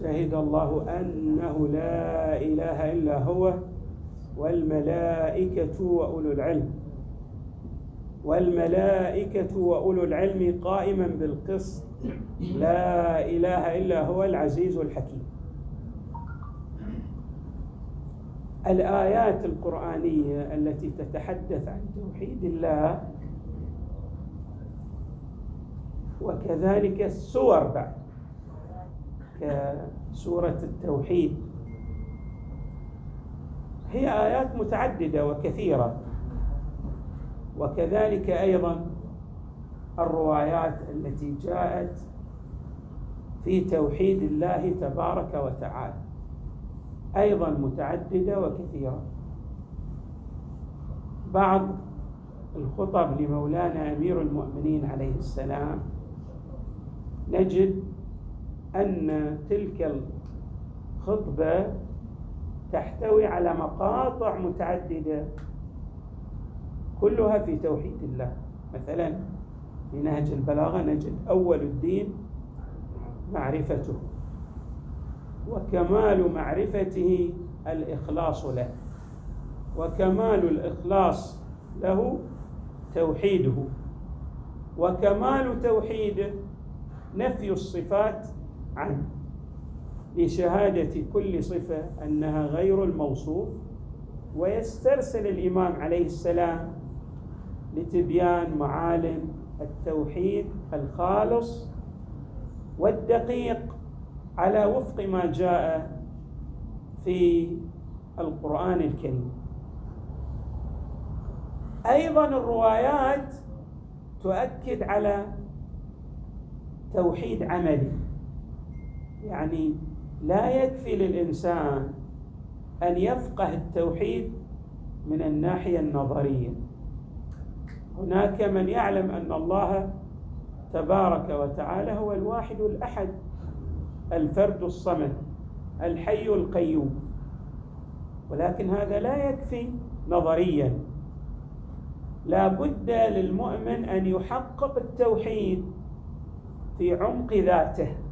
شهد الله أنه لا إله إلا هو والملائكة وأولو العلم. والملائكة وأولو العلم قائما بالقسط لا إله إلا هو العزيز الحكيم. الآيات القرآنية التي تتحدث عن توحيد الله وكذلك السور بعد. كسورة التوحيد. هي آيات متعددة وكثيرة. وكذلك أيضا الروايات التي جاءت في توحيد الله تبارك وتعالى. أيضا متعددة وكثيرة. بعض الخطب لمولانا أمير المؤمنين عليه السلام. نجد أن تلك الخطبة تحتوي على مقاطع متعددة كلها في توحيد الله. مثلا في نهج البلاغة نجد أول الدين معرفته وكمال معرفته الإخلاص له وكمال الإخلاص له توحيده وكمال توحيده نفي الصفات عنه. لشهادة كل صفة أنها غير الموصوف ويسترسل الإمام عليه السلام لتبيان معالم التوحيد الخالص والدقيق على وفق ما جاء في القرآن الكريم. أيضا الروايات تؤكد على توحيد عملي. يعني لا يكفي للإنسان أن يفقه التوحيد من الناحية النظرية. هناك من يعلم أن الله تبارك وتعالى هو الواحد الأحد الفرد الصمد الحي القيوم. ولكن هذا لا يكفي نظريا. لا بد للمؤمن أن يحقق التوحيد في عمق ذاته.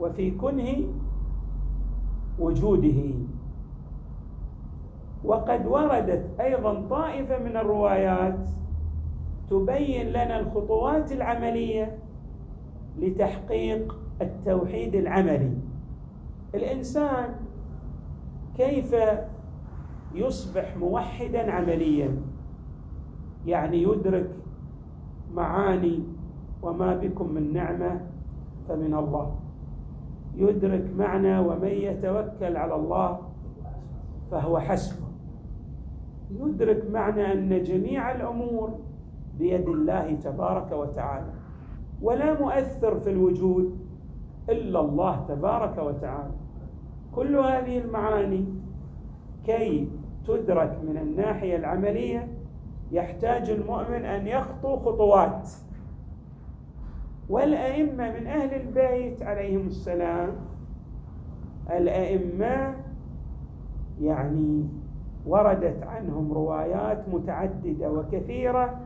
وفي كنه وجوده. وقد وردت أيضا طائفة من الروايات تبين لنا الخطوات العملية لتحقيق التوحيد العملي. الإنسان كيف يصبح موحدا عمليا؟ يعني يدرك معاني وما بكم من نعمة فمن الله. يدرك معنى ومن يتوكل على الله فهو حسبه. يدرك معنى أن جميع الأمور بيد الله تبارك وتعالى ولا مؤثر في الوجود إلا الله تبارك وتعالى. كل هذه المعاني كي تدرك من الناحية العملية يحتاج المؤمن أن يخطو خطوات. والأئمة من أهل البيت عليهم السلام. الأئمة يعني وردت عنهم روايات متعددة وكثيرة.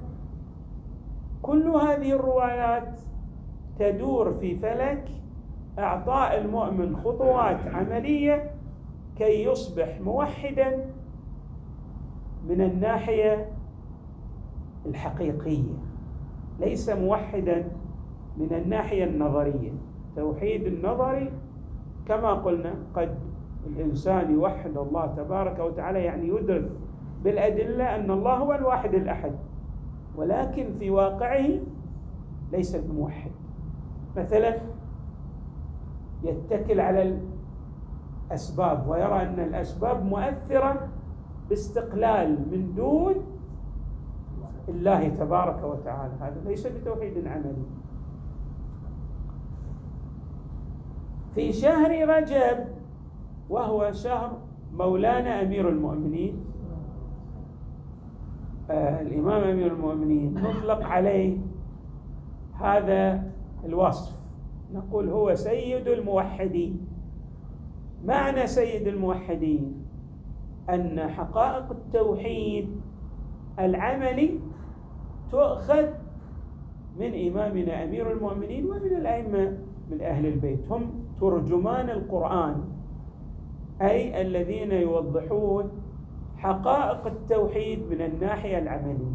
كل هذه الروايات تدور في فلك إعطاء المؤمن خطوات عملية كي يصبح موحدا من الناحية الحقيقية ليس موحدا من الناحية النظرية. توحيد النظري كما قلنا قد الإنسان يوحد الله تبارك وتعالى يعني يدرك بالأدلة أن الله هو الواحد الأحد ولكن في واقعه ليس بموحد مثلا يتكل على الأسباب ويرى أن الأسباب مؤثرة باستقلال من دون الله تبارك وتعالى. هذا ليس بتوحيد عملي. في شهر رجب وهو شهر مولانا أمير المؤمنين. آه الإمام أمير المؤمنين. نطلق عليه هذا الوصف. نقول هو سيد الموحدين. معنى سيد الموحدين أن حقائق التوحيد العملي تؤخذ من إمامنا أمير المؤمنين ومن الأئمة. من أهل البيت هم ترجمان القرآن أي الذين يوضحون حقائق التوحيد من الناحية العملية.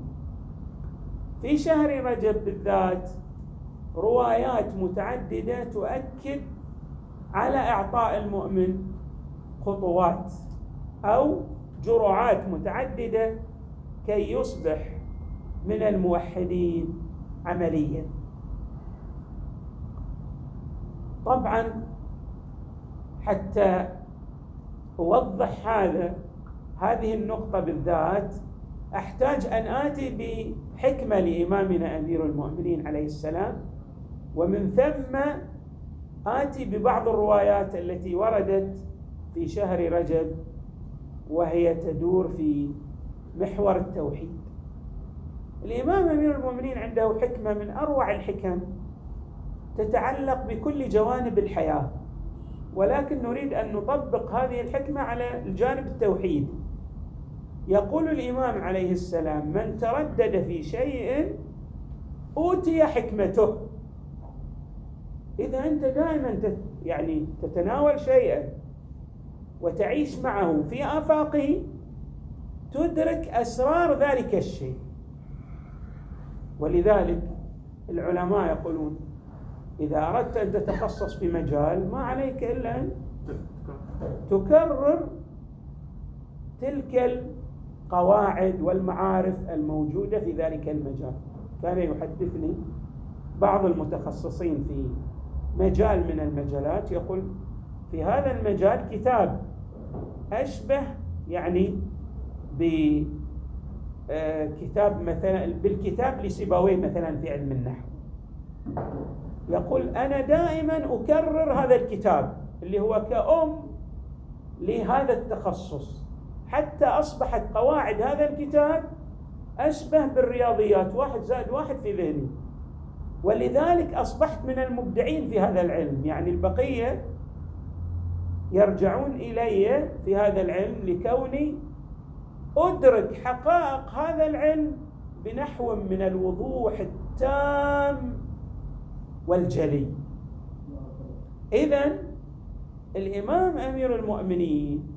في شهر رجب بالذات روايات متعددة تؤكد على إعطاء المؤمن خطوات أو جرعات متعددة كي يصبح من الموحدين عمليا. طبعا حتى أوضح هذا هذه النقطة بالذات. أحتاج أن آتي بحكمة لإمامنا أمير المؤمنين عليه السلام ومن ثم آتي ببعض الروايات التي وردت في شهر رجب وهي تدور في محور التوحيد. الإمام أمير المؤمنين عنده حكمة من أروع الحكم. تتعلق بكل جوانب الحياة. ولكن نريد أن نطبق هذه الحكمة على الجانب التوحيدي يقول الإمام عليه السلام من تردد في شيء أوتي حكمته. إذا أنت دائما يعني تتناول شيئا وتعيش معه في آفاقه تدرك أسرار ذلك الشيء. ولذلك العلماء يقولون إذا أردت أن تتخصص في مجال ما عليك إلا أن تكرر تلك القواعد والمعارف الموجودة في ذلك المجال. كان يحدثني بعض المتخصصين في مجال من المجالات يقول في هذا المجال كتاب أشبه يعني بكتاب مثلا بالكتاب لسيبويه مثلا في علم النحو. يقول أنا دائما أكرر هذا الكتاب اللي هو كأم لهذا التخصص. حتى أصبحت قواعد هذا الكتاب أشبه بالرياضيات واحد زائد واحد في ذهني. ولذلك أصبحت من المبدعين في هذا العلم. يعني البقية يرجعون إلي في هذا العلم لكوني أدرك حقائق هذا العلم بنحو من الوضوح التام والجلي. إذا الإمام أمير المؤمنين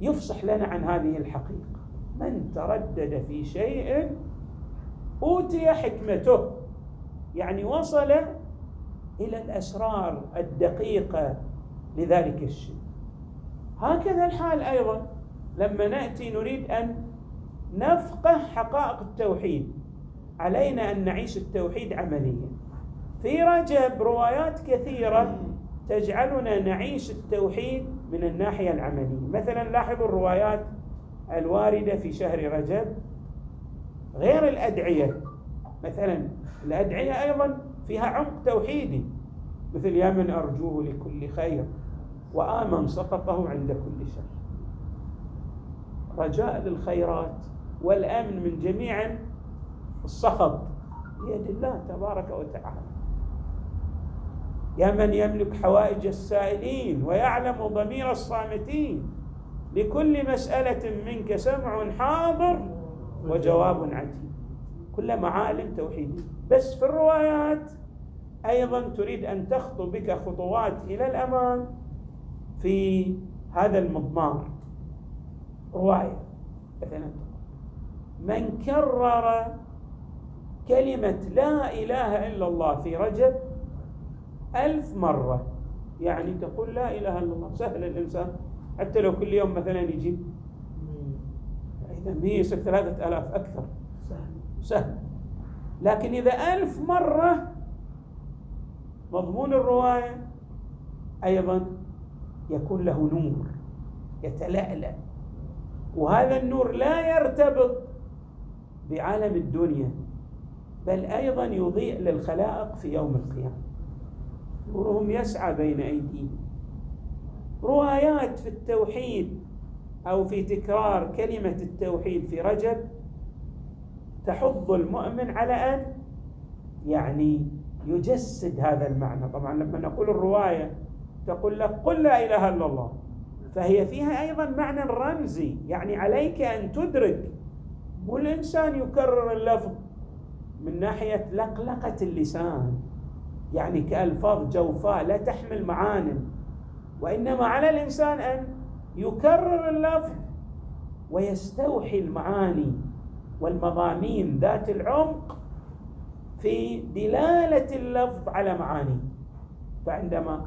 يفصح لنا عن هذه الحقيقة. من تردد في شيء أوتي حكمته. يعني وصل إلى الأسرار الدقيقة لذلك الشيء. هكذا الحال أيضا لما نأتي نريد أن نفقه حقائق التوحيد. علينا أن نعيش التوحيد عمليا. في رجب روايات كثيرة تجعلنا نعيش التوحيد من الناحية العملية. مثلا لاحظوا الروايات الواردة في شهر رجب. غير الأدعية مثلا الأدعية أيضا فيها عمق توحيدي مثل يا من أرجوه لكل خير وآمن سقطه عند كل شر. رجاء للخيرات والأمن من جميع السخط. بيد الله تبارك وتعالى. يا من يملك حوائج السائلين ويعلم ضمير الصامتين. لكل مسألة منك سمع حاضر وجواب عتيد. كل معالم توحيدية بس في الروايات أيضا تريد أن تخطو بك خطوات إلى الأمام في هذا المضمار. رواية. مثلا من كرر كلمة لا إله إلا الله في رجب ألف مرة. يعني تقول لا إله إلا الله سهل الإنسان. حتى لو كل يوم مثلا يجي. إذا هي يصير ثلاثة آلاف أكثر. سهل. سهل. لكن إذا ألف مرة مضمون الرواية أيضا يكون له نور يتلألأ. وهذا النور لا يرتبط بعالم الدنيا بل أيضا يضيء للخلائق في يوم القيامة. نورهم يسعى بين أيديهم. روايات في التوحيد أو في تكرار كلمة التوحيد في رجب تحض المؤمن على أن يعني يجسد هذا المعنى. طبعا لما نقول الرواية تقول لك قل لا إله إلا الله فهي فيها أيضا معنى رمزي. يعني عليك أن تدرك والإنسان يكرر اللفظ من ناحية لقلقة اللسان. يعني كألفاظ جوفاء لا تحمل معان وإنما على الإنسان أن يكرر اللفظ ويستوحي المعاني والمضامين ذات العمق في دلالة اللفظ على معاني. فعندما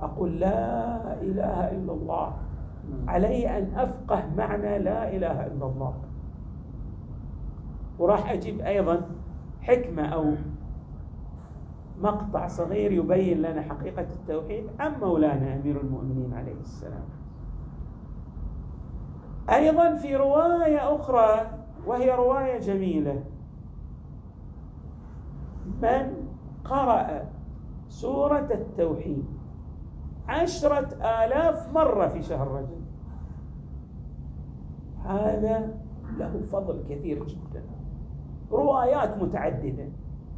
أقول لا إله إلا الله علي أن أفقه معنى لا إله إلا الله. وراح أجيب أيضا حكمة أو مقطع صغير يبين لنا حقيقة التوحيد. عن مولانا أمير المؤمنين عليه السلام. أيضا في رواية أخرى وهي رواية جميلة. من قرأ سورة التوحيد عشرة آلاف مرة في شهر رجب. هذا له فضل كثير جدا. روايات متعددة.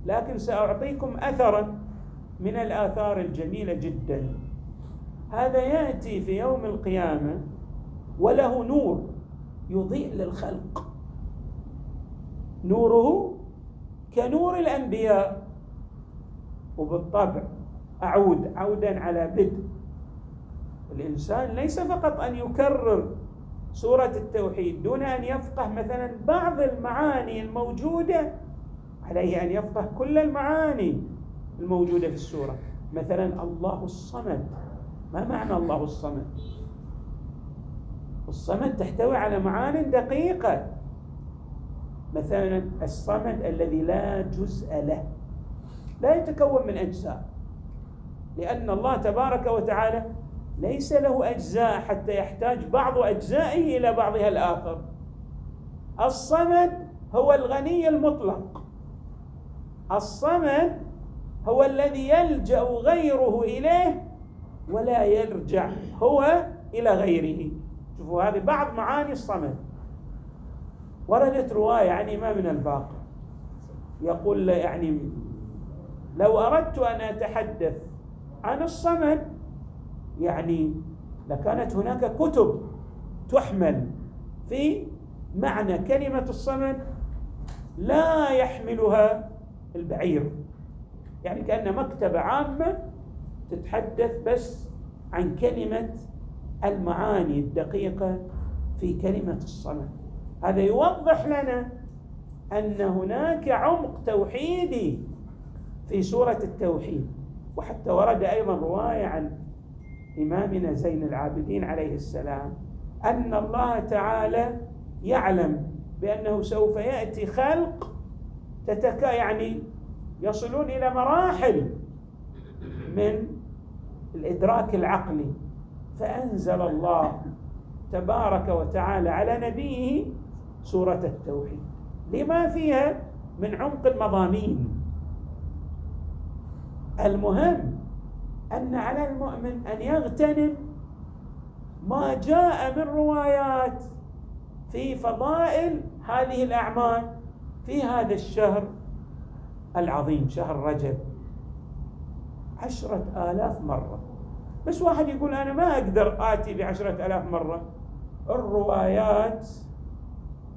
لكن سأعطيكم أثرا من الآثار الجميلة جدا. هذا يأتي في يوم القيامة وله نور يضيء للخلق. نوره كنور الأنبياء. وبالطبع أعود عودا على بدء الإنسان ليس فقط أن يكرر سورة التوحيد دون أن يفقه مثلا بعض المعاني الموجودة عليه أن يفقه كل المعاني الموجودة في السورة. مثلا الله الصمد. ما معنى الله الصمد؟ الصمد تحتوي على معان دقيقة. مثلا الصمد الذي لا جزء له لا يتكون من أجزاء لأن الله تبارك وتعالى ليس له أجزاء حتى يحتاج بعض أجزائه إلى بعضها الآخر. الصمد هو الغني المطلق. الصمد هو الذي يلجأ غيره إليه ولا يرجع هو إلى غيره. شوفوا هذه بعض معاني الصمد. وردت رواية عن إمامنا الباقر. يقول يعني لو أردت أن أتحدث عن الصمد يعني لكانت هناك كتب تحمل في معنى كلمة الصمد لا يحملها البعير. يعني كأن مكتبة عامة تتحدث بس عن كلمة المعاني الدقيقة في كلمة الصمد هذا يوضح لنا أن هناك عمق توحيدي في سورة التوحيد. وحتى ورد أيضا رواية عن إمامنا زين العابدين عليه السلام أن الله تعالى يعلم بأنه سوف يأتي خلق تتكا يعني يصلون إلى مراحل من الإدراك العقلي. فأنزل الله تبارك وتعالى على نبيه سورة التوحيد. لما فيها من عمق المضامين. المهم أن على المؤمن أن يغتنم ما جاء من روايات في فضائل هذه الأعمال. في هذا الشهر العظيم شهر رجب عشرة آلاف مرة. بس واحد يقول أنا ما أقدر آتي بعشرة آلاف مرة. الروايات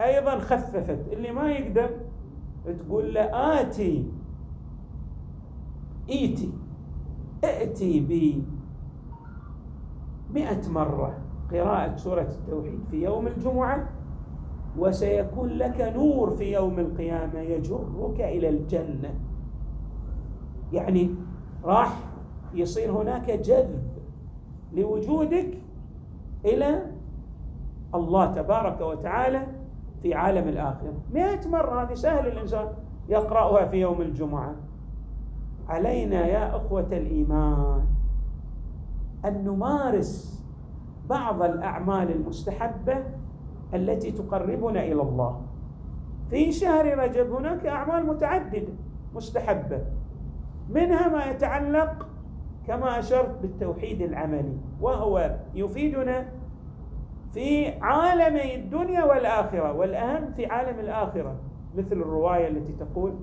أيضا خففت. اللي ما يقدر تقول له آتي إيتي ائتي ب مئة مرة. قراءة سورة التوحيد في يوم الجمعة وسيكون لك نور في يوم القيامة يجرك إلى الجنة. يعني راح يصير هناك جذب لوجودك إلى الله تبارك وتعالى في عالم الآخرة. مئة مرة هذه سهل الإنسان يقرأها في يوم الجمعة. علينا يا أخوة الإيمان أن نمارس بعض الأعمال المستحبة التي تقربنا إلى الله. في شهر رجب هناك أعمال متعددة مستحبة. منها ما يتعلق كما أشرت بالتوحيد العملي وهو يفيدنا في عالمي الدنيا والآخرة والأهم في عالم الآخرة مثل الرواية التي تقول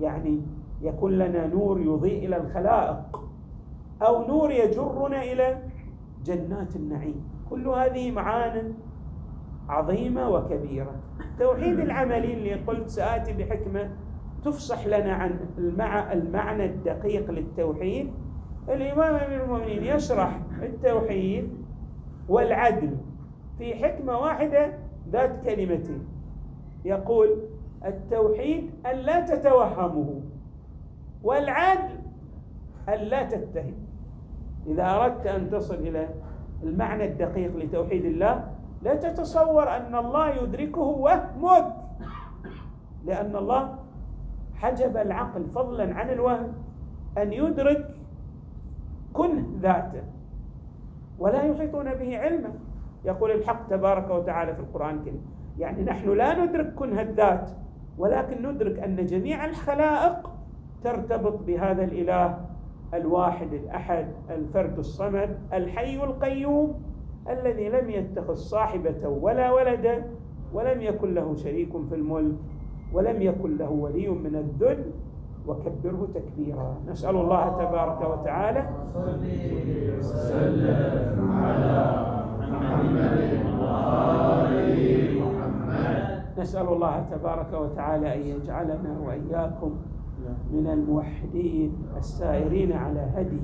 يعني يكون لنا نور يضيء إلى الخلائق أو نور يجرنا إلى جنات النعيم. كل هذه معان عظيمة وكبيرة. توحيد العملي اللي قلت سآتي بحكمة تفصح لنا عن المع... المعنى الدقيق للتوحيد. الإمام أمير المؤمنين يشرح التوحيد والعدل في حكمة واحدة ذات كلمتين يقول التوحيد أن لا تتوهمه والعدل أن لا تتهم. إذا أردت أن تصل إلى المعنى الدقيق لتوحيد الله لا تتصور أن الله يدركه وهمك. لأن الله حجب العقل فضلا عن الوهم أن يدرك كنه ذاته ولا يحيطون به علما. يقول الحق تبارك وتعالى في القرآن الكريم يعني نحن لا ندرك كنه الذات ولكن ندرك أن جميع الخلائق ترتبط بهذا الإله الواحد الأحد الفرد الصمد الحي القيوم. الذي لم يتخذ صاحبة ولا ولدا ولم يكن له شريك في الملك ولم يكن له ولي من الذل وكبره تكبيرا. نسأل الله تبارك وتعالى وسلم على محمد نسأل الله تبارك وتعالى أن يجعلنا وإياكم من الموحدين السائرين على هدي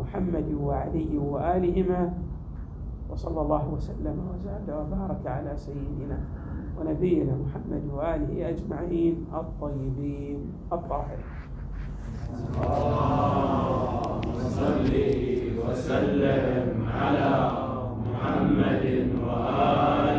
محمد وعلي وآلهما. وصلى الله وسلم وزاد وبارك على سيدنا ونبينا محمد وآله أجمعين الطيبين الطاهرين. اللهم صل وسلم على محمد وآله